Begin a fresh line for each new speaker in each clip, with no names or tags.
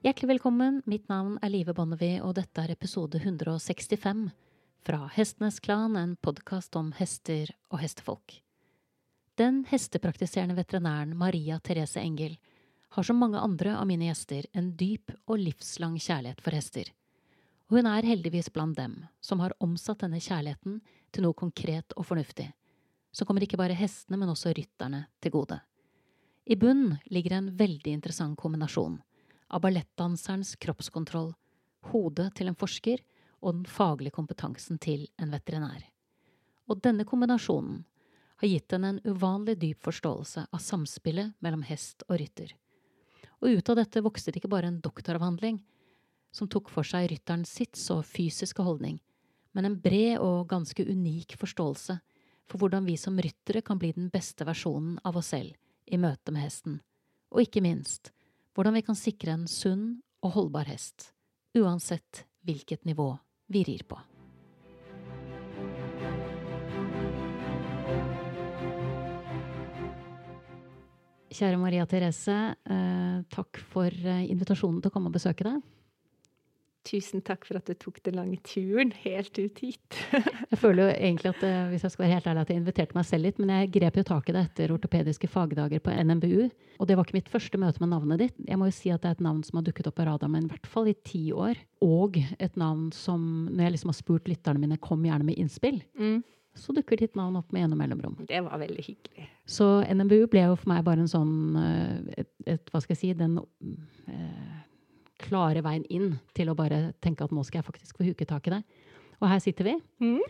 Hjertelig velkommen, mitt navn er Live Bonnevie, og dette er episode 165 fra Hestenes Klan, en podkast om hester og hestefolk. Den hestepraktiserende veterinæren Maria Therese Engel har som mange andre av mine gjester en dyp og livslang kjærlighet for hester. Og hun er heldigvis blant dem som har omsatt denne kjærligheten til noe konkret og fornuftig, som kommer ikke bare hestene, men også rytterne til gode. I bunn ligger en veldig interessant kombinasjon av ballettdanserens kroppskontroll, hodet til en forsker og den faglige kompetansen til en veterinær. Og denne kombinasjonen har gitt henne en uvanlig dyp forståelse av samspillet mellom hest og rytter og ut av dette vokste det ikke bare en doktoravhandling som tok for seg rytterens sits og fysiske holdning, men en bred og ganske unik forståelse for hvordan vi som ryttere kan bli den beste versjonen av oss selv i møte med hesten, og ikke minst hvordan vi kan sikre en sunn og holdbar hest, uansett hvilket nivå vi rir på. Kjære Maria Therese, eh, takk for eh, invitasjonen til å komme og besøke deg.
Tusen takk for at du tok den lange turen helt ut hit.
jeg føler jo egentlig at eh, hvis jeg skal være helt ærlig, at jeg inviterte meg selv litt, men jeg grep jo tak i det etter ortopediske fagdager på NMBU. Og det var ikke mitt første møte med navnet ditt. Jeg må jo si at det er et navn som har dukket opp på radaren min i hvert fall i ti år. Og et navn som, når jeg liksom har spurt lytterne mine, kom gjerne med innspill. Mm så dukker ditt navn opp med ene mellomrom.
Det var veldig hyggelig.
Så NMBU ble jo for meg bare en sånn eh, et, et, Hva skal jeg si Den eh, klare veien inn til å bare tenke at nå skal jeg faktisk få huket tak i det. Og her sitter vi mm.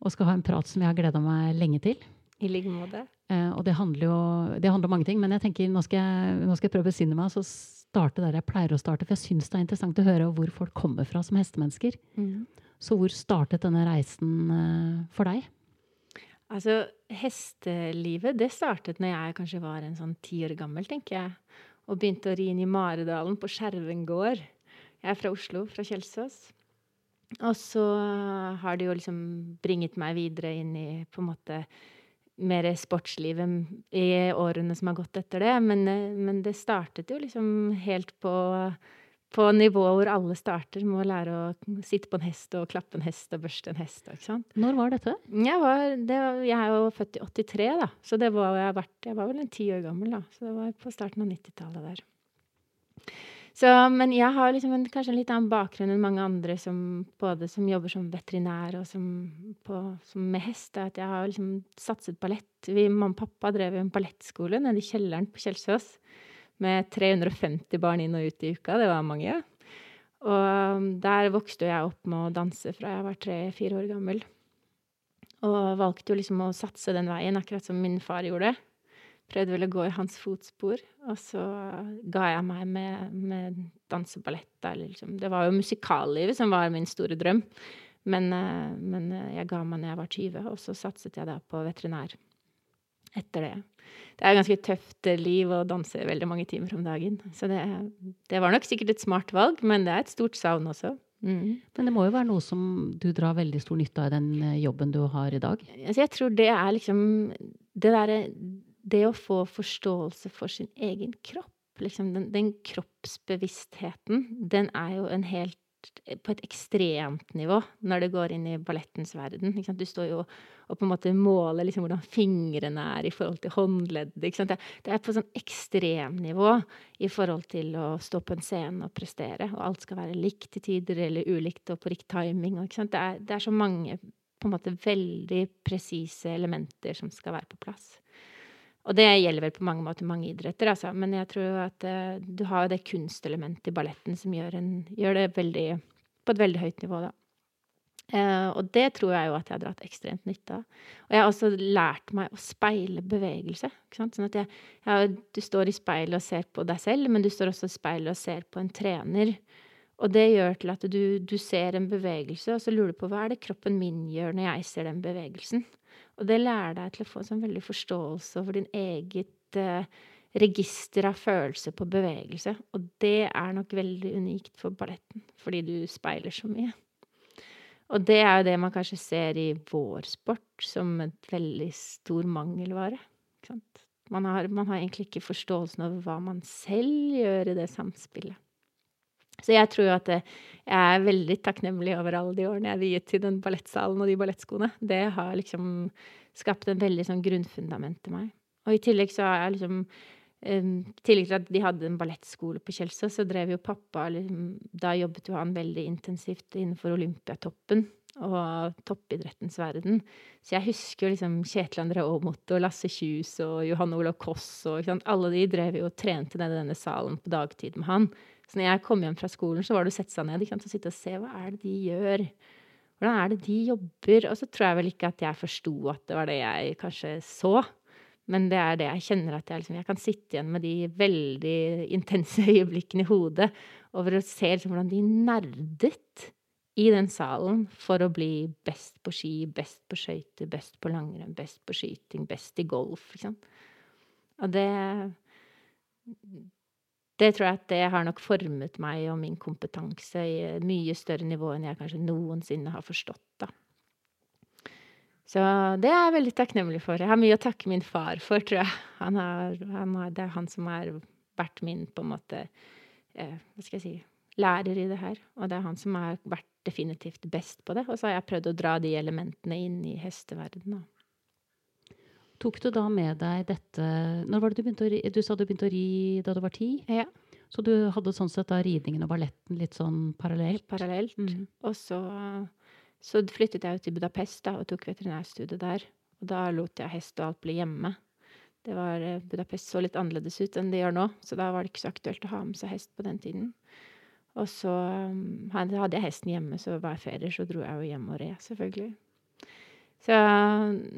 og skal ha en prat som jeg har gleda meg lenge til.
I like måte.
Eh, og det handler jo det handler om mange ting, men jeg tenker nå skal jeg, nå skal jeg prøve å besinne meg. så starte der jeg pleier å starte, For jeg syns det er interessant å høre hvor folk kommer fra som hestemennesker. Mm. Så hvor startet denne reisen eh, for deg?
Altså, hestelivet, det startet når jeg kanskje var en sånn ti år gammel, tenker jeg. Og begynte å ri inn i Maridalen på Skjerven gård. Jeg er fra Oslo, fra Kjelsås. Og så har det jo liksom bringet meg videre inn i på en måte mer sportslivet i årene som har gått etter det. Men, men det startet jo liksom helt på på nivået hvor alle starter med å lære å sitte på en hest og klappe en hest og børste en hest. ikke sant?
Når var dette?
Jeg, var, det, jeg er jo født i 83, da. Så det var, jeg, vært, jeg var vel en ti år gammel, da. Så det var på starten av 90-tallet der. Så, men jeg har liksom en, kanskje en litt annen bakgrunn enn mange andre som både som jobber som veterinær og som, på, som med hest. At jeg har liksom satset ballett. Vi, mamma og pappa drev en ballettskole nede i kjelleren på Kjelsås med 350 barn inn og ut i uka. Det var mange. Og um, der vokste jeg opp med å danse fra jeg var tre-fire år gammel. Og valgte jo liksom å satse den veien, akkurat som min far gjorde. Prøvde vel å gå i hans fotspor. Og så ga jeg meg med, med danseballett. Liksom. Det var jo musikallivet som var min store drøm. Men, eh, men eh, jeg ga meg når jeg var 20, og så satset jeg da på veterinær etter det. Det er et ganske tøft liv å danse veldig mange timer om dagen. Så det, det var nok sikkert et smart valg, men det er et stort savn også.
Mm. Men det må jo være noe som du drar veldig stor nytte av i den eh, jobben du har i dag?
Altså jeg tror det er liksom det derre Det å få forståelse for sin egen kropp, liksom den, den kroppsbevisstheten, den er jo en helt på et ekstremt nivå når det går inn i ballettens verden. Du står jo og på en måte måle liksom hvordan fingrene er i forhold til håndleddet. Det, er på sånn ekstremnivå i forhold til å stå på en scene og prestere. Og alt skal være likt til tider eller ulikt og på riktig timing. Det er, det, er, så mange på en måte veldig presise elementer som skal være på plass. Og det gjelder vel på mange måter mange idretter, altså. Men jeg tror at uh, du har det kunstelementet i balletten som gjør, en, gjør, det veldig, på et veldig høyt nivå, da. Uh, og det tror jeg jo at jeg har dratt ekstremt nytte av. Og jeg har også lært meg å speile bevegelse. Sånn at jeg, jeg, du står i speilet og ser på deg selv, men du står også i speilet og ser på en trener. Og det gjør til at du, du ser en bevegelse, og så lurer du på hva er det kroppen min gjør når jeg ser den bevegelsen. Og det lærer deg til å få en sånn veldig forståelse over din eget eh, register av følelser på bevegelse. Og det er nok veldig unikt for balletten, fordi du speiler så mye. Og det er jo det man kanskje ser i vår sport som et veldig stor mangelvare. Man har, man har egentlig ikke forståelsen over hva man selv gjør i det samspillet. Så jeg tror jo at jeg er veldig takknemlig over alle de årene jeg viet til den ballettsalen og de ballettskoene. Det har liksom skapt en veldig sånn grunnfundament til meg. Og i tillegg så har jeg liksom um, tillegg til at de hadde en ballettskole på Kjelsås, så drev jo pappa liksom, Da jobbet jo han veldig intensivt innenfor Olympiatoppen og toppidrettens verden. Så jeg husker jo liksom Kjetil André Aamodt og Lasse Kjus og Johan Olav Koss og Alle de drev jo og trente nede i denne salen på dagtid med han. Så når jeg kom hjem fra skolen, så var det å sette seg ned ikke sant, og sitte og se hva er det de gjør. Hvordan er det de jobber? Og så tror jeg vel ikke at jeg forsto at det var det jeg kanskje så. Men det er det jeg kjenner at jeg, liksom, jeg kan sitte igjen med de veldig intense øyeblikkene i hodet over å se liksom, hvordan de nerdet i den salen for å bli best på ski, best på skøyter, best på langrenn, best på skyting, best i golf. Ikke? Og det det tror jeg at det har nok formet meg og min kompetanse i mye større nivå enn jeg kanskje noensinne har forstått, da. Så det er jeg veldig takknemlig for. Jeg har mye å takke min far for, tror jeg. Han har, han har, det er han som har vært min, på en måte eh, Hva skal jeg si Lærer i det her. Og det er han som har vært definitivt best på det. Og så har jeg prøvd å dra de elementene inn i hesteverdenen.
Tok du da med deg dette Når var det du begynte å ri? Du sa du begynte å ri da du var ti?
Ja.
Så du hadde sånn sett da ridningen og balletten litt sånn parallelt?
Parallelt. Mm. Og så, så, flyttet jeg jo til Budapest da, og tok veterinærstudiet der. Og da lot jeg hest og alt bli hjemme. Det var, eh, Budapest så litt annerledes ut enn det gjør nå, så da var det ikke så aktuelt å ha med seg hest på den tiden. Og så um, hadde jeg hesten hjemme, så hver ferie så dro jeg jo hjem og red, selvfølgelig. Så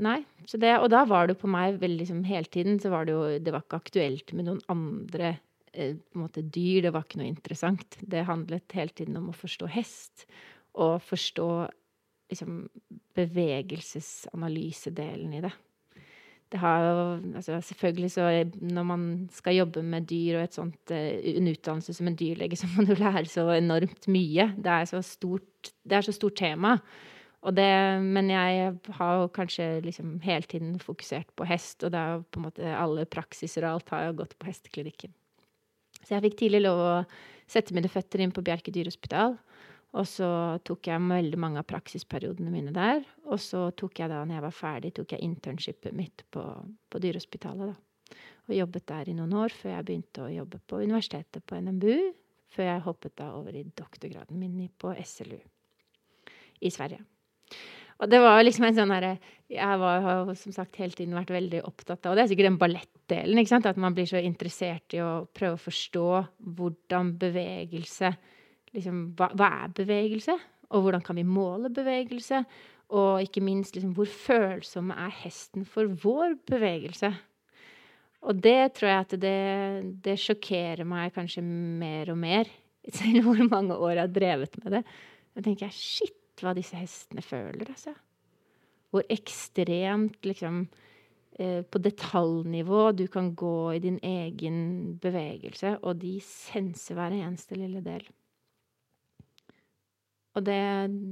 nei. Så det, og da var det på meg liksom hele tiden så var det jo Det var ikke aktuelt med noen andre eh, måte dyr. Det var ikke noe interessant. Det handlet hele tiden om å forstå hest. Og forstå liksom bevegelsesanalysedelen i det. Det har jo altså Selvfølgelig så når man skal jobbe med dyr og et sånt, eh, en utdannelse som en dyrlege, så må man jo lære så enormt mye. Det er så stort, det er så stort tema. Det, men jeg har kanskje liksom hele tiden fokusert på hest, og det er jo på en måte alle praksiser og alt har jo gått på hesteklinikken. Så jeg fikk tidlig lov å sette mine føtter inn på Bjerke dyrehospital. Og så tok jeg veldig mange av praksisperiodene mine der. Og så tok jeg da, når jeg var ferdig, tok jeg internshipet mitt på, på Dyrehospitalet. da. Og jobbet der i noen år før jeg begynte å jobbe på universitetet på NMBU. Før jeg hoppet da over i doktorgraden min på SLU i Sverige. Og det var liksom en sånn herre Jeg var, har som sagt hele tiden vært veldig opptatt av Og det er sikkert den ballettdelen. ikke sant? At man blir så interessert i å prøve å forstå hvordan bevegelse liksom, hva, hva, er bevegelse? Og hvordan kan vi måle bevegelse? Og ikke minst liksom, hvor følsomme er hesten for vår bevegelse? Og det tror jeg at det, det sjokkerer meg kanskje mer og mer, selv hvor mange år jeg har drevet med det. Da tenker jeg shit, hva disse hestene føler, altså. Hvor ekstremt, liksom eh, På detaljnivå du kan gå i din egen bevegelse, og de senser hver eneste lille del. Og det,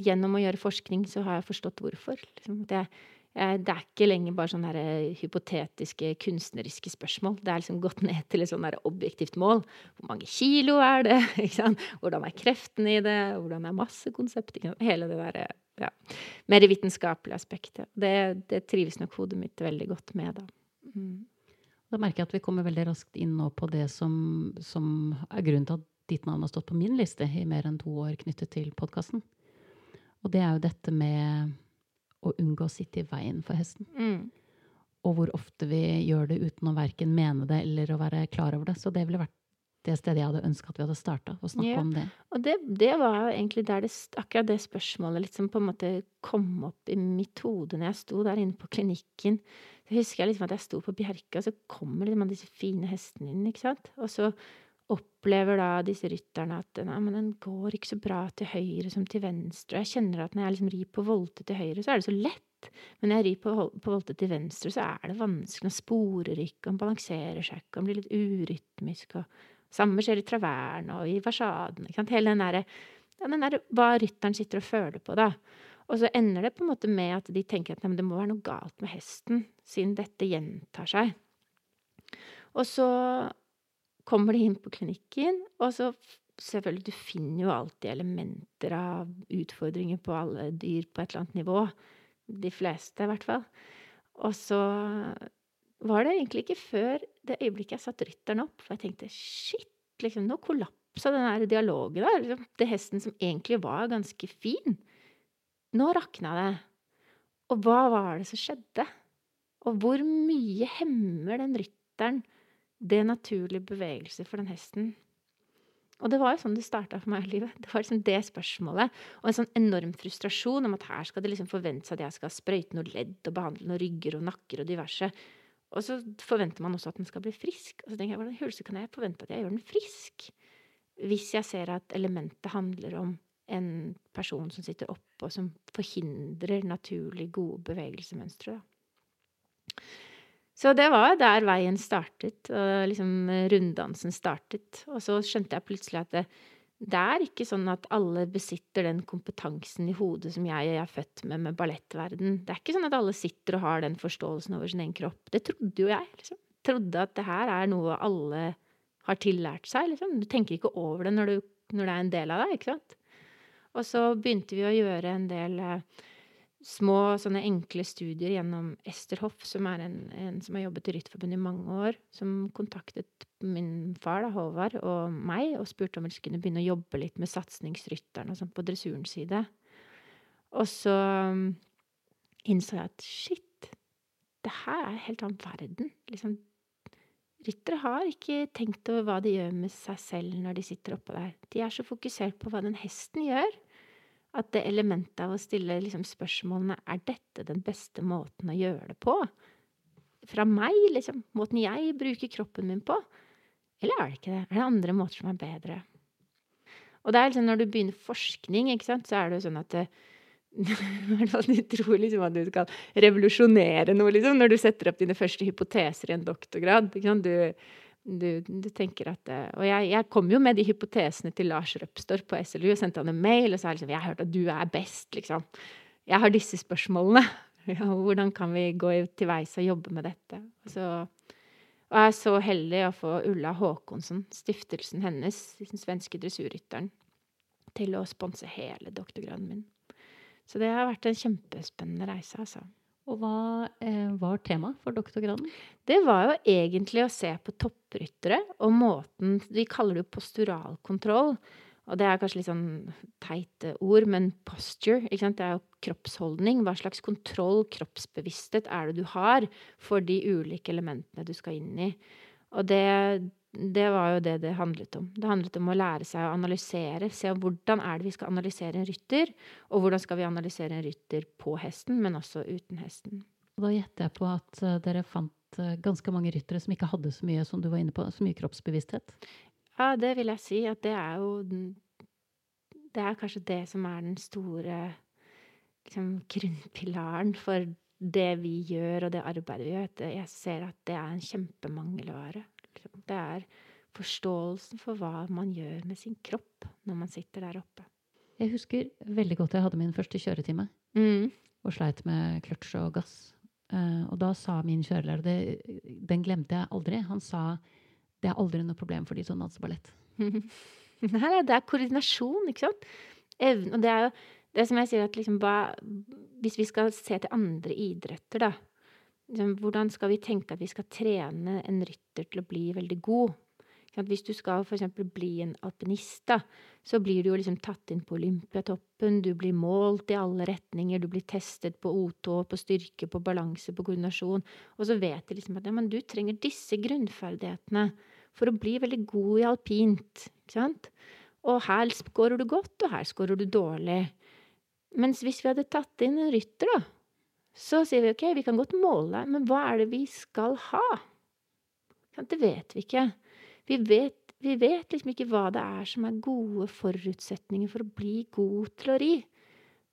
gjennom å gjøre forskning så har jeg forstått hvorfor. Liksom. Det, det, er ikke lenger bare sånne eh, hypotetiske, kunstneriske spørsmål. Det er liksom gått ned til et sånn objektivt mål. Hvor mange kilo er det? Hvordan er kreftene i det? Hvordan er massekonseptet? Hele det derre ja, mer vitenskapelige aspektet. Det, det, trives nok hodet mitt veldig godt med, da. Mm.
Da merker jeg at vi kommer veldig raskt inn nå på det som, som er grunnen til at ditt navn har stått på min liste i mer enn to år knyttet til podkasten. Og det er jo dette med å unngå å sitte i veien for hesten. Mm. Og hvor ofte vi gjør det uten å verken mene det eller å være klar over det. Så det ville vært det stedet jeg hadde ønska at vi hadde starta, å snakke ja. om det.
Og det, det, var jo egentlig det, akkurat det spørsmålet liksom på en måte kom opp i mitt hode når jeg sto der inne på klinikken. Så husker jeg liksom at jeg sto på Bjerke, og så kommer liksom disse fine hestene inn, ikke sant. Og så opplever da disse rytterne at nei, men den går ikke så bra til høyre som til venstre. Og jeg kjenner at når jeg liksom rir på volte til høyre, så er det så lett. Men når jeg rir på, på volte til venstre, så er det vanskelig. Han sporer ikke, han balanserer seg ikke, han blir litt urytmisk. og Samme skjer i traveren og i versaden. Ikke sant? Hele den derre ja, den der, hva rytteren sitter og føler på, da. Og så ender det på en måte med at de tenker at nei, det må være noe galt med hesten, siden dette gjentar seg. Og så kommer de inn på klinikken, og så selvfølgelig, du finner jo alltid elementer av utfordringer på alle dyr på et eller annet nivå. De fleste, i hvert fall. Og så var det egentlig ikke før det øyeblikket jeg satte rytteren opp, for jeg tenkte shit, liksom, nå kollapsa den der dialogen der. Liksom, det hesten som egentlig var ganske fin. Nå rakna det. Og hva var det som skjedde? Og hvor mye hemmer den rytteren det naturlige bevegelser for den hesten? Og det var jo sånn det starta for meg i livet. Det var liksom det spørsmålet. Og en sånn enorm frustrasjon om at her skal det liksom forventes at jeg skal sprøyte noe ledd og behandle noen rygger og nakker og diverse. Og så forventer man også at den skal bli frisk. Og så tenker jeg, hvordan hulse kan jeg forvente at jeg gjør den frisk? Hvis jeg ser at elementet handler om en person som sitter oppe, og som forhindrer naturlig gode bevegelsemønstre. Så det var der veien startet, og liksom runddansen startet. Og så skjønte jeg plutselig at det, det er ikke sånn at alle besitter den kompetansen i hodet som jeg er født med med ballettverden. Det er ikke sånn at alle sitter og har den forståelsen over sin egen kropp. Det trodde jo jeg. liksom. Trodde at det her er noe alle har tillært seg. liksom. Du tenker ikke over det når, du, når det er en del av deg. ikke sant? Og så begynte vi å gjøre en del eh, små, sånne enkle studier gjennom Ester Hoff, som er en, en som har jobbet i Rytterforbundet i mange år, som kontaktet min far, da, Håvard, og meg, og spurte om vi skulle begynne å jobbe litt med satsingsrytterne og sånn på dressurens side. Og så um, innså jeg at shit, det her er en helt annen verden. Liksom, ryttere har ikke tenkt over hva de gjør med seg selv når de sitter oppå der. De er så fokusert på hva den hesten gjør. At det elementet av å stille liksom spørsmålene Er dette den beste måten å gjøre det på? Fra meg, liksom. Måten jeg bruker kroppen min på? Eller er det ikke det? Er det andre måter som er bedre? Og det er liksom når du begynner forskning, ikke sant, så er det jo sånn at det, du tror liksom at du skal revolusjonere noe, liksom, når du setter opp dine første hypoteser i en doktorgrad. Du, du, du, tenker at eh, Og jeg, jeg, kom jo med de hypotesene til Lars Røpstorp på SLU og sendte han en mail og sa liksom Jeg har hørt at du er best, liksom. Jeg har disse spørsmålene. Ja, hvordan kan vi gå til veis og jobbe med dette? Så, og jeg er så heldig å få Ulla Håkonsen, stiftelsen hennes, den svenske dressurrytteren, til å sponse hele doktorgraden min. Så det har vært en kjempespennende reise, altså.
Og hva eh, var temaet for doktorgraden?
Det var jo egentlig å se på toppryttere og måten Vi kaller det jo posturalkontroll. Og det er kanskje litt sånn teite ord, men posture ikke sant? det er jo kroppsholdning. Hva slags kontroll, kroppsbevissthet, er det du har for de ulike elementene du skal inn i? Og det, det var jo det det handlet om. Det handlet om å lære seg å analysere. Se hvordan er det vi skal analysere en rytter, og hvordan skal vi analysere en rytter på hesten, men også uten hesten.
Da gjetter jeg på at eh, dere fant eh, ganske mange ryttere som ikke hadde så mye som du var inne på, så mye kroppsbevissthet?
Ja, det vil jeg si. At det er jo Det er kanskje det som er den store liksom, grunnpilaren for det vi gjør, og det arbeidet vi gjør. Jeg ser at det er en kjempemangelvare. Det er forståelsen for hva man gjør med sin kropp når man sitter der oppe.
Jeg husker veldig godt jeg hadde min første kjøretime mm. og sleit med kløtsj og gass. Uh, og da sa min kjørelærer det, Den glemte jeg aldri. Han sa det er aldri noe problem for de som danser ballett.
Nei, det er koordinasjon, ikke sant? Evne, og det er jo det som jeg sier at liksom, ba, Hvis vi skal se til andre idretter, da, Liksom, hvordan skal vi tenke at vi skal trene en rytter til å bli veldig god? Hvis du skal f.eks. bli en alpinist, så blir du jo liksom tatt inn på Olympiatoppen, du blir målt i alle retninger, du blir testet på O2, på styrke, på balanse, på koordinasjon, og så vet de liksom at ja, men du trenger disse grunnferdighetene for å bli veldig god i alpint, ikke sant? Og her scorer du godt, og her scorer du dårlig. Mens hvis vi hadde tatt inn en rytter, da, så sier vi ok, vi kan godt måle, men hva er det vi skal ha? Det vet vi ikke. Vi vet, vi vet liksom ikke hva det er som er gode forutsetninger for å bli god til å ri.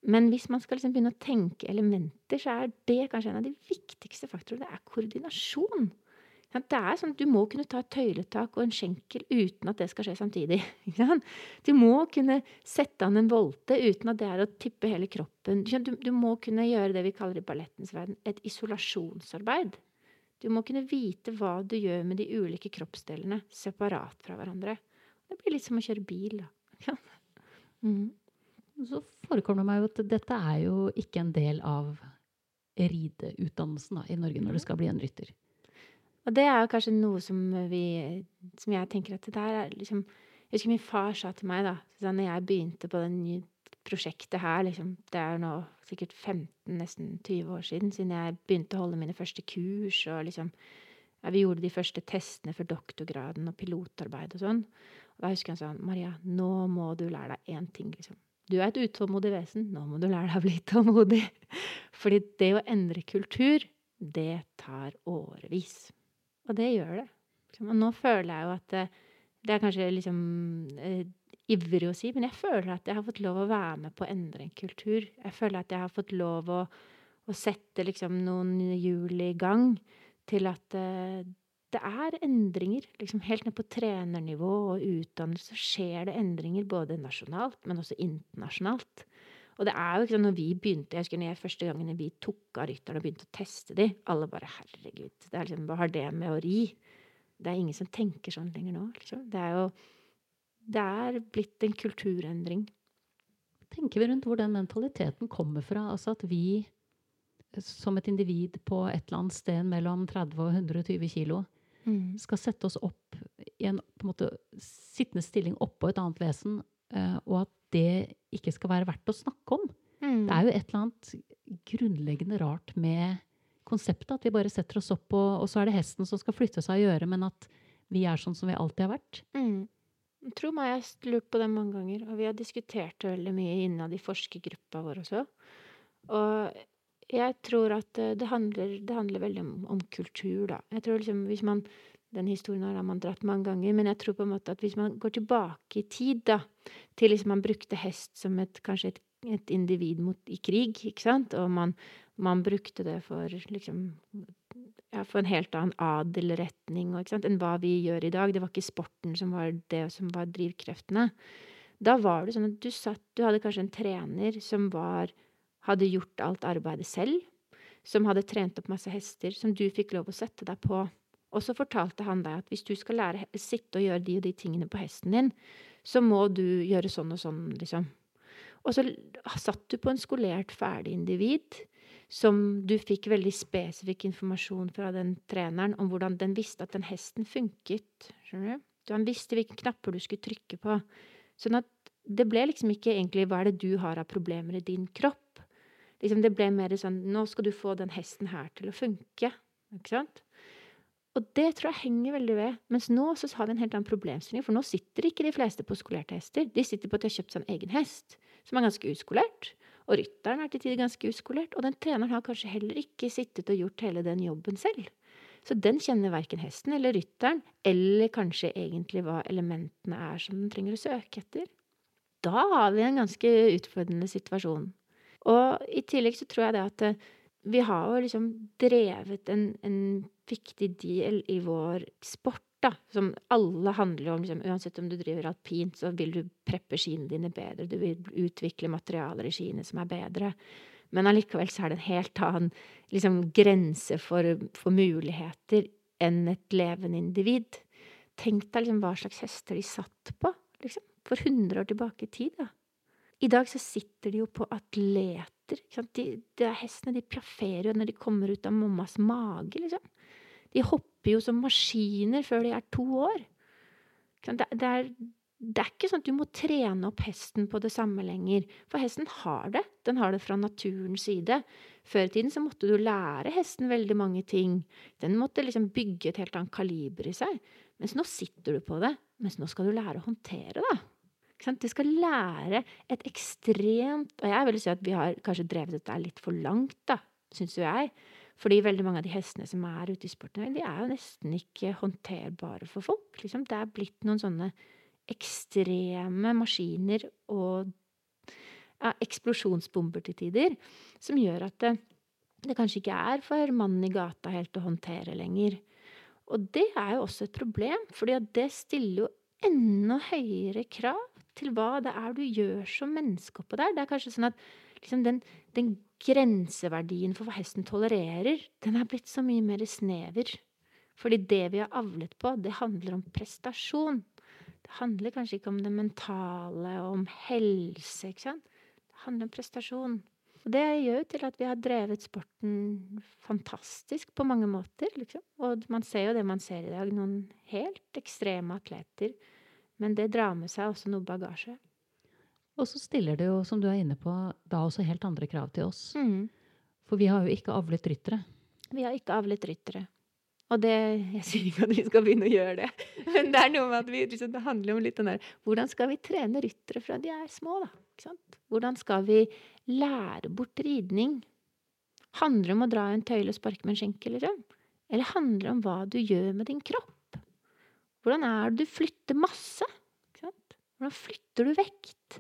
Men hvis man skal liksom begynne å tenke elementer, så er det kanskje en av de viktigste faktorene. Det er koordinasjon. Det er sånn at Du må kunne ta et tøyletak og en skjenkel uten at det skal skje samtidig. Du må kunne sette an en volte uten at det er å tippe hele kroppen. Du, må kunne gjøre det vi kaller i ballettens verden et isolasjonsarbeid. Du må kunne vite hva du gjør med de ulike kroppsdelene separat fra hverandre. Det blir litt som å kjøre bil, da. Mm.
Så forekommer det meg jo at dette er jo ikke en del av rideutdannelsen da, i Norge når du skal bli en rytter.
Og det er jo kanskje noe som vi Som jeg tenker at det der er liksom Jeg husker min far sa til meg, da, når jeg begynte på det nye prosjektet her, liksom Det er jo nå sikkert 15, nesten 20 år siden, siden jeg begynte å holde mine første kurs, og liksom ja, Vi gjorde de første testene for doktorgraden og pilotarbeid og sånn. Og da husker han sånn Maria, nå må du lære deg én ting, liksom. Du er et utålmodig vesen. Nå må du lære deg å bli tålmodig. Fordi det å endre kultur, det tar årevis. Og det gjør det. Og nå føler jeg jo at det, det er kanskje liksom eh, ivrig å si, men jeg føler at jeg har fått lov å være med på å endre en kultur. Jeg føler at jeg har fått lov å, å sette liksom noen hjul i gang til at eh, det er endringer. Liksom helt ned på trenernivå og utdannelse skjer det endringer både nasjonalt, men også internasjonalt. Og det er jo ikke sånn når vi begynte, jeg husker når jeg første gangen vi tok av rytterne og begynte å teste de, alle bare herregud, det er liksom, hva har det med å ri? Det er ingen som tenker sånn lenger nå. Liksom. Det er jo det er blitt en kulturendring.
Tenker vi rundt hvor den mentaliteten kommer fra? Altså at vi som et individ på et eller annet sted mellom 30 og 120 kilo mm. skal sette oss opp i en på en måte sittende stilling oppå et annet vesen, og at det ikke skal være verdt å snakke om. Mm. Det er jo et eller annet grunnleggende rart med konseptet. At vi bare setter oss opp, og, og så er det hesten som skal flytte seg og gjøre, men at vi er sånn som vi alltid har vært.
Mm. Tror meg jeg har lurt på det mange ganger, og vi har diskutert det veldig mye innad i forskergruppa vår også. Og jeg tror at eh, det handler, det handler veldig om, om, kultur, da. Jeg tror liksom hvis man Den historien har man dratt mange ganger, men jeg tror på en måte at hvis man går tilbake i tid, da, til liksom man brukte hest som et, kanskje et, et individ mot, i krig, ikke sant, og man, man brukte det for liksom ja, for en helt annen adelretning enn hva vi gjør i dag. Det var ikke sporten som var det som var drivkreftene. Da var det sånn at du satt Du hadde kanskje en trener som var hadde gjort alt arbeidet selv, som hadde trent opp masse hester, som du fikk lov å sette deg på. Og så fortalte han deg at hvis du skal lære sitte og gjøre de og de tingene på hesten din, så må du gjøre sånn og sånn, liksom. Og så satt du på en skolert, ferdig individ som du fikk veldig spesifikk informasjon fra den treneren om hvordan den visste at den hesten funket. skjønner du? Han visste hvilke knapper du skulle trykke på. Sånn at det ble liksom ikke egentlig hva er det du har av problemer i din kropp, liksom det ble mer sånn Nå skal du få den hesten her til å funke. Ikke sant? Og det tror jeg henger veldig ved. Mens nå så har vi en helt annen problemstilling. For nå sitter ikke de fleste på skolerte hester. De sitter på at de har kjøpt seg en egen hest, som er ganske uskolert. Og rytteren er til tider ganske uskolert. Og den treneren har kanskje heller ikke sittet og gjort hele den jobben selv. Så den kjenner verken hesten eller rytteren, eller kanskje egentlig hva elementene er som den trenger å søke etter. Da har vi en ganske utfordrende situasjon. Og i tillegg så tror jeg det at eh, vi har jo liksom drevet en, en viktig del i vår sport, da, som alle handler om. Liksom, uansett om du driver alpint, så vil du preppe skiene dine bedre. Du vil utvikle materialer i skiene som er bedre. Men allikevel så er det en helt annen liksom, grense for, for, muligheter enn et levende individ. Tenk deg liksom, hva slags hester de satt på liksom, for 100 år tilbake i tid. da. I dag så sitter de jo på atleter. De, de hestene de pjafferer jo når de kommer ut av mammas mage, liksom. De hopper jo som maskiner før de er to år. Det, det, er, det er ikke sånn at du må trene opp hesten på det samme lenger. For hesten har det. Den har det fra naturens side. Før i tiden så måtte du lære hesten veldig mange ting. Den måtte liksom bygge et helt annet kaliber i seg. Mens nå sitter du på det. Mens nå skal du lære å håndtere det. De skal lære et ekstremt Og jeg vil si at vi har kanskje drevet dette litt for langt, da, syns jo jeg. Fordi veldig mange av de hestene som er ute i sporten, de er jo nesten ikke håndterbare for folk. Liksom. Det er blitt noen sånne ekstreme maskiner og ja, eksplosjonsbomber til tider, som gjør at det, det kanskje ikke er for mannen i gata helt å håndtere lenger. Og det er jo også et problem, fordi det stiller jo enda høyere krav til hva det er du gjør som menneske oppå der. Det er kanskje sånn at liksom den, den, grenseverdien for hva hesten tolererer, den er blitt så mye mer snever. Fordi det vi har avlet på, det handler om prestasjon. Det handler kanskje ikke om det mentale og om helse, ikke sant. Det handler om prestasjon. Og det gjør jo til at vi har drevet sporten fantastisk på mange måter, liksom. Og man ser jo det man ser i dag, noen helt ekstreme atleter. Men det drar med seg også noe bagasje.
Og så stiller det jo, som du er inne på, da også helt andre krav til oss.
Mm.
For vi har jo ikke avlet ryttere.
Vi har ikke avlet ryttere. Og det Jeg sier ikke at vi skal begynne å gjøre det, men det er noe med at vi, liksom, det handler om litt den der Hvordan skal vi trene ryttere fra de er små, da? Hvordan skal vi lære bort ridning? Handler det om å dra en tøyle og sparke med en skjenkel, liksom? Eller handler det om hva du gjør med din kropp? Hvordan er det du flytter masse? Hvordan flytter du vekt?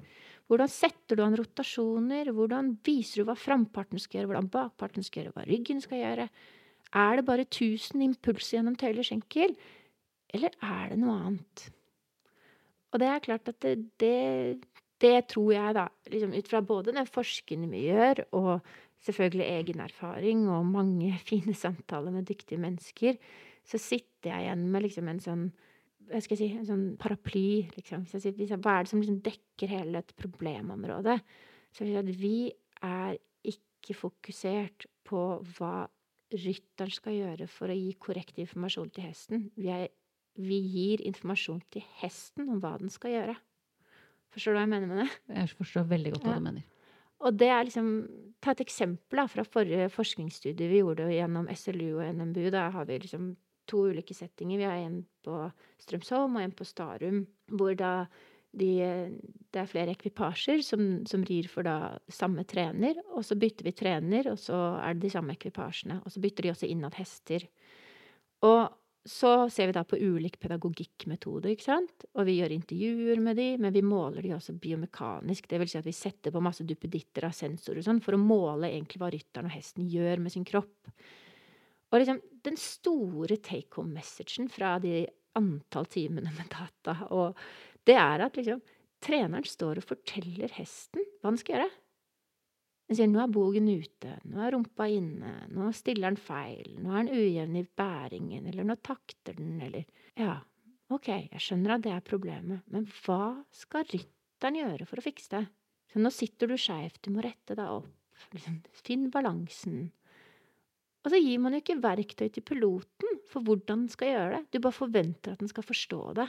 Hvordan setter du an rotasjoner? Hvordan viser du hva framparten skal gjøre, hvordan bakparten skal gjøre, hva ryggen skal gjøre? Er det bare 1000 impulser gjennom tøyle og skjenkel, eller er det noe annet? Og det er klart at det, det, det tror jeg, da, liksom ut fra både den forskningen vi gjør, og selvfølgelig egen erfaring og mange fine samtaler med dyktige mennesker, så sitter jeg igjen med liksom en sånn hva skal jeg si, en sånn paraply, liksom. Hva er det som liksom dekker hele et problemområde? Så vi er ikke fokusert på hva rytteren skal gjøre for å gi korrekt informasjon til hesten. Vi, er, vi, gir informasjon til hesten om hva den skal gjøre. Forstår du hva jeg mener med det?
Jeg forstår veldig godt hva ja. du mener.
Og det er liksom, Ta et eksempel da, fra forrige forskningsstudie vi gjorde gjennom SLU og NMBU. Da har vi liksom to ulike settinger. Vi har en på Strømsholm og en på Starum. Hvor da de, det er flere ekvipasjer som, som, rir for da samme trener. Og så bytter vi trener, og så er det de samme ekvipasjene. Og så bytter de også innad hester. Og så ser vi da på ulik pedagogikkmetode, ikke sant. Og vi gjør intervjuer med de, men vi måler de også biomekanisk. Det vil si at vi setter på masse duppeditter av sensorer og sånn for å måle egentlig hva rytteren og hesten gjør med sin kropp. Og liksom den store take home-messagen fra de antall timene med data og det er at liksom treneren står og forteller hesten hva den skal gjøre. Den sier 'nå er bogen ute', 'nå er rumpa inne', 'nå stiller den feil', 'nå er den ujevn i bæringen', eller 'nå takter den', eller Ja, ok, jeg skjønner at det er problemet, men hva skal rytteren gjøre for å fikse det? Så nå sitter du skeivt, du må rette deg opp, liksom, finn balansen. Og så gir man jo ikke verktøy til piloten for hvordan den skal gjøre det, du bare forventer at den skal forstå det.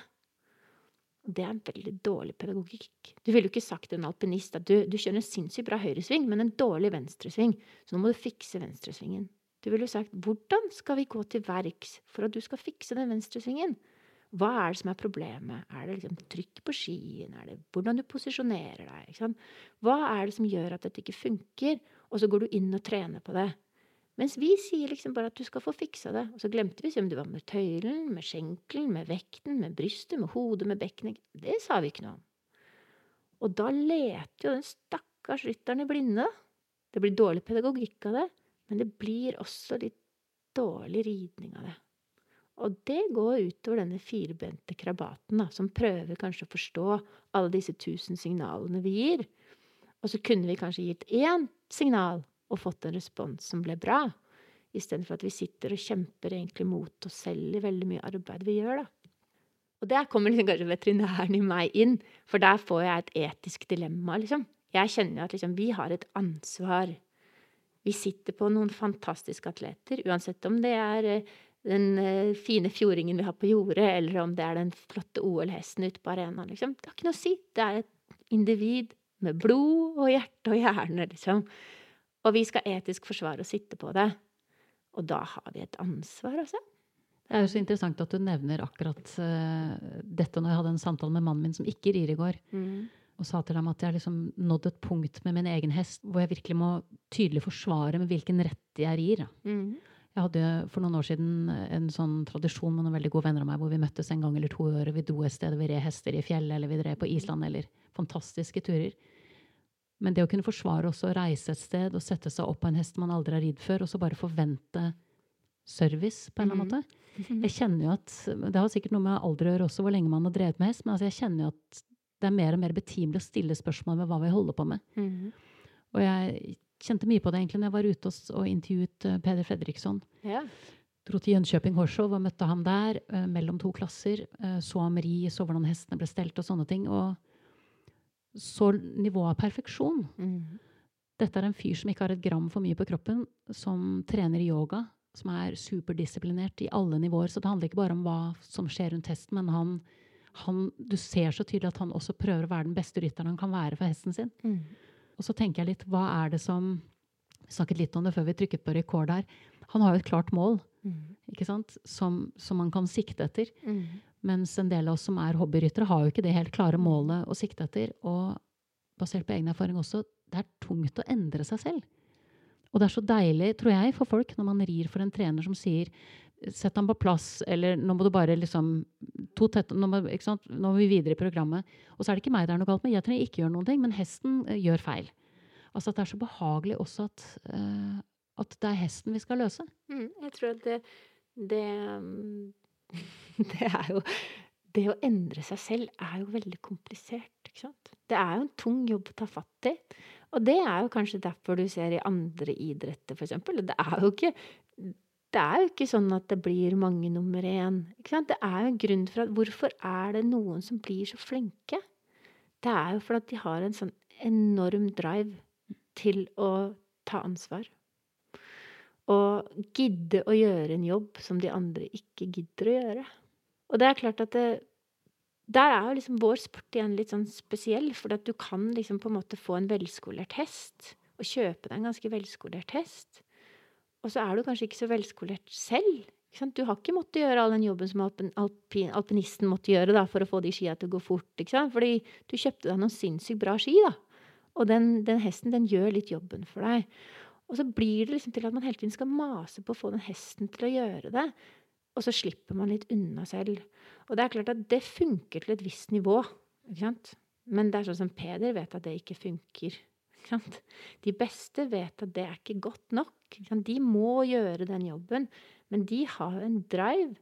Det er en veldig dårlig pedagogikk. Du ville jo ikke sagt til en alpinist at du, du kjører en sinnssykt bra høyresving, men en dårlig venstresving, så nå må du fikse venstresvingen. Du ville jo sagt hvordan skal vi gå til verks for at du skal fikse den venstresvingen? Hva er det som er problemet? Er det liksom trykk på skien? Er det hvordan du posisjonerer deg? Hva er det som gjør at dette ikke funker? Og så går du inn og trener på det. Mens vi sier liksom bare at du skal få fiksa det. Og så glemte vi om det var med tøylen, med skjenkelen, med vekten, med brystet, med hodet, med bekkenet. Det sa vi ikke noe om. Og da leter jo den stakkars rytteren i blinde. Det blir dårlig pedagogikk av det, men det blir også litt dårlig ridning av det. Og det går utover denne firbente krabaten, da, som prøver kanskje å forstå alle disse tusen signalene vi gir. Og så kunne vi kanskje gitt én signal og fått en respons som ble bra. Istedenfor at vi sitter og kjemper egentlig mot oss selv i veldig mye arbeid vi gjør, da. Og der kommer liksom kanskje veterinæren i meg inn, for der får jeg et etisk dilemma, liksom. Jeg kjenner at liksom, vi har et ansvar. Vi sitter på noen fantastiske atleter, uansett om det er eh, den eh, fine fjordingen vi har på jordet, eller om det er den flotte OL-hesten ute på arenaen, liksom. Det har ikke noe å si. Det er et individ med blod og hjerte og hjerne, liksom. Og vi skal etisk forsvare og sitte på det. Og da har vi et ansvar, altså.
Det er jo så interessant at du nevner akkurat uh, dette når jeg hadde en samtale med mannen min som ikke rir i går. Mm. Og sa til ham at jeg har liksom nådd et punkt med min egen hest hvor jeg virkelig må tydelig forsvare med hvilken rett jeg rir. Mm. Jeg hadde for noen år siden en sånn tradisjon med noen veldig gode venner av meg hvor vi møttes en gang eller to i året. Vi dro et sted, vi red hester i fjellet, eller vi drev på Island, eller fantastiske turer. Men det å kunne forsvare også å reise et sted og sette seg opp på en hest man aldri har ridd før, og så bare forvente service på en eller annen mhm. måte Jeg kjenner jo at Det har sikkert noe med alder å gjøre også, hvor lenge man har drevet med hest, men altså jeg kjenner jo at det er mer og mer betimelig å stille spørsmål ved hva vi holder på med. Mm. Og jeg kjente mye på det egentlig når jeg var ute og, og intervjuet uh, Peder Fredriksson. Ja. Dro til Jönköping Horshov og møtte ham der, eh, mellom to klasser. Eh, så ham ri, så hvordan hestene ble stelt og sånne ting. Og så nivået av perfeksjon.
Mm.
Dette er en fyr som ikke har et gram for mye på kroppen, som trener yoga, som er superdisiplinert i alle nivåer. Så det handler ikke bare om hva som skjer rundt hesten, men han, han, du ser så tydelig at han også prøver å være den beste rytteren han kan være for hesten sin.
Mm.
Og så tenker jeg litt, hva er det som Vi snakket litt om det før vi trykket på rekord her. Han har jo et klart mål
Mm.
ikke sant? Som, som man kan sikte etter.
Mm.
Mens en del av oss som er hobbyryttere, har jo ikke det helt klare målet å sikte etter. Og basert på egen erfaring også, det er tungt å endre seg selv. Og det er så deilig, tror jeg, for folk når man rir for en trener som sier Sett ham på plass, eller nå må du bare liksom to tett, nå, må, ikke sant? nå må vi videre i programmet. Og så er det ikke meg det er noe galt med. Jeg trenger ikke gjøre noen ting, men hesten eh, gjør feil. Altså at det er så behagelig også at, uh, at det er hesten vi skal løse.
Mm, jeg tror at det, det Det er jo Det å endre seg selv er jo veldig komplisert, ikke sant. Det er jo en tung jobb å ta fatt i. Og det er jo kanskje derfor du ser i andre idretter, for eksempel. Det er jo ikke det er jo ikke sånn at det blir mange nummer én. Det er jo en grunn for at Hvorfor er det noen som blir så flinke? Det er jo fordi de har en sånn enorm drive til å ta ansvar. Og gidde å gjøre en jobb som de andre ikke gidder å gjøre. Og det er klart at det, der er jo liksom vår sport igjen litt sånn spesiell, for du kan liksom på en måte få en velskolert hest, og kjøpe deg en ganske velskolert hest. Og så er du kanskje ikke så velskolert selv. Du har ikke måttet gjøre all den jobben som alpin, alpin, alpinisten måtte gjøre da, for å få de skia til å gå fort. Fordi du kjøpte deg noen sinnssykt bra ski, da. Og den, den hesten, den gjør litt jobben for deg. Og så blir det liksom til at man hele tiden skal mase på å få den hesten til å gjøre det. Og så slipper man litt unna selv. Og det er klart at det funker til et visst nivå. Ikke sant? Men det er sånn som Peder vet at det ikke funker. Ikke sant? De beste vet at det er ikke godt nok. Ikke sant? De må gjøre den jobben. Men de har en drive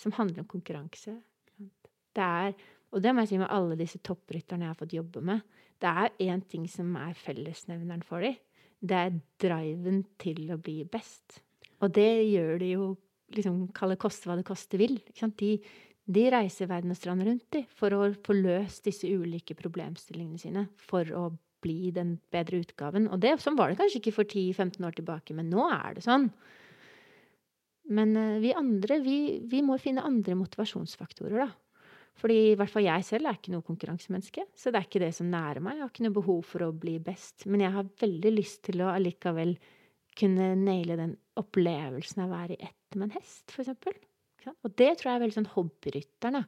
som handler om konkurranse. Ikke sant? Det er, og det må jeg si med alle disse topprytterne jeg har fått jobbe med. Det er én ting som er fellesnevneren for dem. Det er driven til å bli best. Og det gjør de jo liksom Kalle koste hva det koste vil. De, de reiser verden og strand rundt de, for å få løst disse ulike problemstillingene sine. For å bli den bedre utgaven. Og det, sånn var det kanskje ikke for 10-15 år tilbake, men nå er det sånn. Men uh, vi andre, vi, vi, må finne andre motivasjonsfaktorer, da. Fordi i hvert fall jeg selv er ikke noe konkurransemenneske. Så det er ikke det som nærer meg. Jeg har ikke noe behov for å bli best. Men jeg har veldig lyst til å allikevel kunne naile den opplevelsen av å være i ett med en hest, f.eks. Og det tror jeg er veldig sånn hobbyrytteren.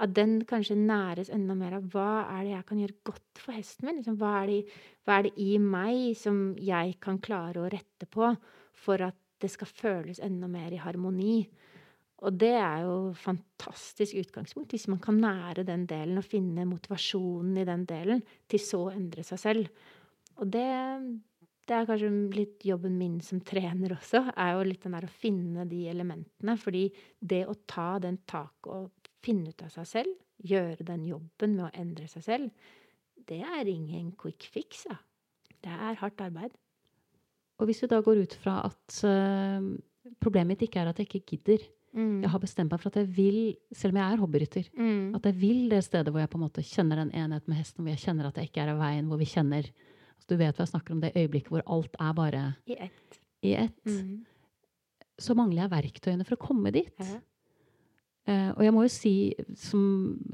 At den kanskje næres enda mer av hva er det jeg kan gjøre godt for hesten min? Liksom, hva, er det, hva, er det, i meg som jeg kan klare å rette på for at det skal føles enda mer i harmoni? Og det er jo fantastisk utgangspunkt, hvis man kan nære den delen og finne motivasjonen i den delen, til så å endre seg selv. Og det, det er kanskje litt jobben min som trener også, er jo litt den der å finne de elementene. Fordi det å ta den taket og finne ut av seg selv, gjøre den jobben med å endre seg selv, det er ingen quick fix, ja. Det er hardt arbeid.
Og hvis du da går ut fra at uh, problemet mitt ikke er at jeg ikke gidder,
Mm.
Jeg har bestemt meg for at jeg vil, selv om jeg er hobbyrytter,
Mm.
at jeg vil det stedet hvor jeg på en måte kjenner den enheten med hesten, hvor jeg kjenner at jeg ikke er av veien, hvor vi kjenner altså Du vet hva jeg snakker om, det øyeblikket hvor alt er bare
I ett.
i ett.
Mm.
Så mangler jeg verktøyene for å komme dit.
Ja.
Eh, og jeg må jo si, som,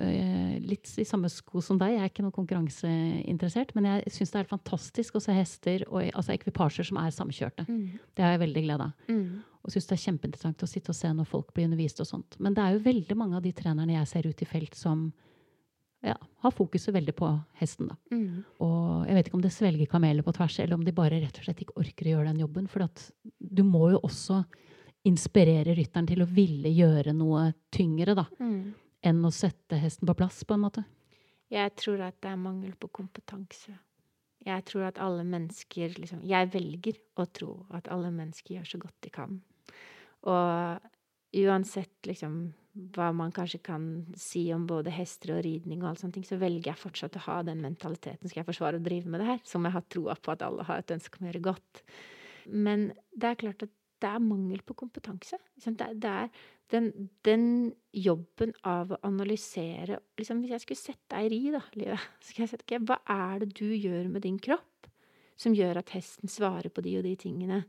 eh, litt i samme sko som deg, jeg er ikke noe konkurranseinteressert, men jeg syns det er fantastisk å se hester og altså ekvipasjer som er samkjørte.
Mm.
Det har jeg veldig glede av.
Mm.
Og syns det er kjempeinteressant å sitte og se når folk blir undervist og sånt. Men det er jo veldig mange av de trenerne jeg ser ut i felt, som ja, har fokuset veldig på hesten, da.
Mm.
Og jeg vet ikke om det svelger kameler på tvers, eller om de bare rett og slett ikke orker å gjøre den jobben. For at du må jo også inspirere rytteren til å ville gjøre noe tyngre, da.
Mm.
Enn å sette hesten på plass, på en måte.
Jeg tror at det er mangel på kompetanse. Jeg tror at alle mennesker liksom, Jeg velger å tro at alle mennesker gjør så godt de kan. Og uansett liksom hva man kanskje kan si om både hester og ridning, og alt sånne ting, så velger jeg fortsatt å ha den mentaliteten. Skal jeg forsvare å drive med det her? Som jeg har troa på at alle har et ønske om å gjøre godt. Men det er klart at det er mangel på kompetanse. Det, er den, den, jobben av å analysere liksom, Hvis jeg skulle sette deg i ri, da, Livet, så jeg sett okay, hva er det du gjør med din kropp som gjør at hesten svarer på de og de tingene?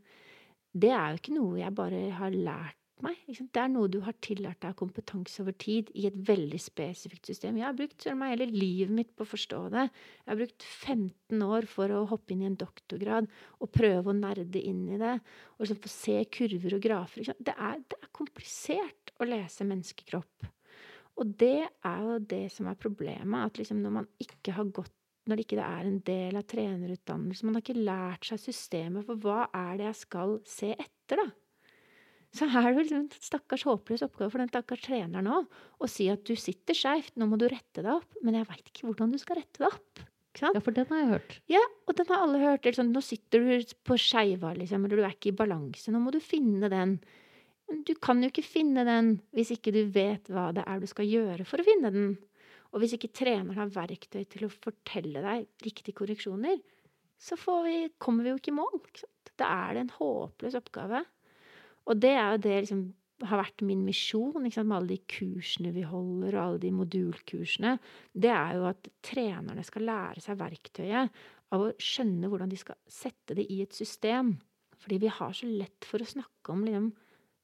Det er jo ikke noe jeg bare har lært meg. Det er noe du har tillært deg kompetanse over tid i et veldig spesifikt system. Jeg har brukt meg hele livet mitt på å forstå det. Jeg har brukt 15 år for å hoppe inn i en doktorgrad og prøve å nerde inn i det. Og liksom få se kurver og grafer. Det er, det er komplisert å lese menneskekropp. Og det er jo det som er problemet. At liksom når man ikke har gått når det ikke er en del av trenerutdannelsen. Man har ikke lært seg systemet for hva er det jeg skal se etter, da. Så er det vel en stakkars håpløs oppgave for den stakkars treneren òg å si at du sitter skeivt, nå må du rette deg opp. Men jeg veit ikke hvordan du skal rette deg opp.
Ja, for den har jeg hørt.
Ja, og den har alle hørt. Sånn, nå sitter du på skeiva, liksom, eller du er ikke i balanse. Nå må du finne den. Men du kan jo ikke finne den hvis ikke du vet hva det er du skal gjøre for å finne den. Og hvis ikke treneren har verktøy til å fortelle deg riktige korreksjoner, så vi, kommer vi jo ikke i mål. Ikke da er det en håpløs oppgave. Og det er jo det liksom har vært min misjon med alle de kursene vi holder, og alle de modulkursene. Det er jo at trenerne skal lære seg verktøyet av å skjønne hvordan de skal sette det i et system. Fordi vi har så lett for å snakke om liksom,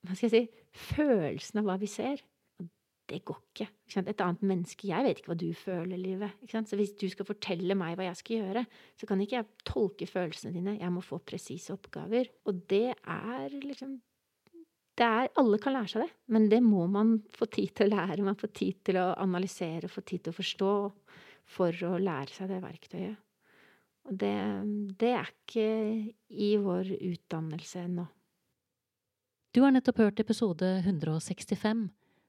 hva skal jeg si, følelsen av hva vi ser. Og det går ikke. ikke Et annet menneske Jeg vet ikke hva du føler, livet. Så hvis du skal fortelle meg hva jeg skal gjøre, så kan ikke jeg tolke følelsene dine. Jeg må få presise oppgaver. Og det er liksom det er, alle kan lære seg det, men det må man få tid til å lære. Man får tid til å analysere, få tid til å forstå for å lære seg det verktøyet. Og det, det er ikke i vår utdannelse ennå.
Du har nettopp hørt episode 165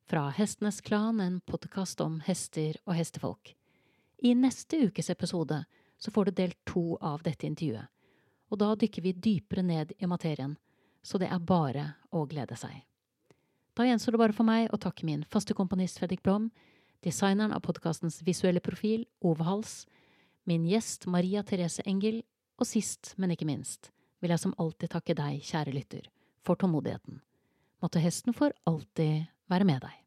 fra Hestenes Klan, en podkast om hester og hestefolk. I neste ukes episode så får du del to av dette intervjuet, og da dykker vi dypere ned i materien så det er bare å glede seg. Da gjenstår det bare for meg å takke min faste komponist Fredrik Blom, designeren av podkastens visuelle profil, Ove Hals, min gjest Maria Therese Engel, og sist, men ikke minst, vil jeg som alltid takke deg, kjære lytter, for tålmodigheten. Måtte hesten for alltid være med deg.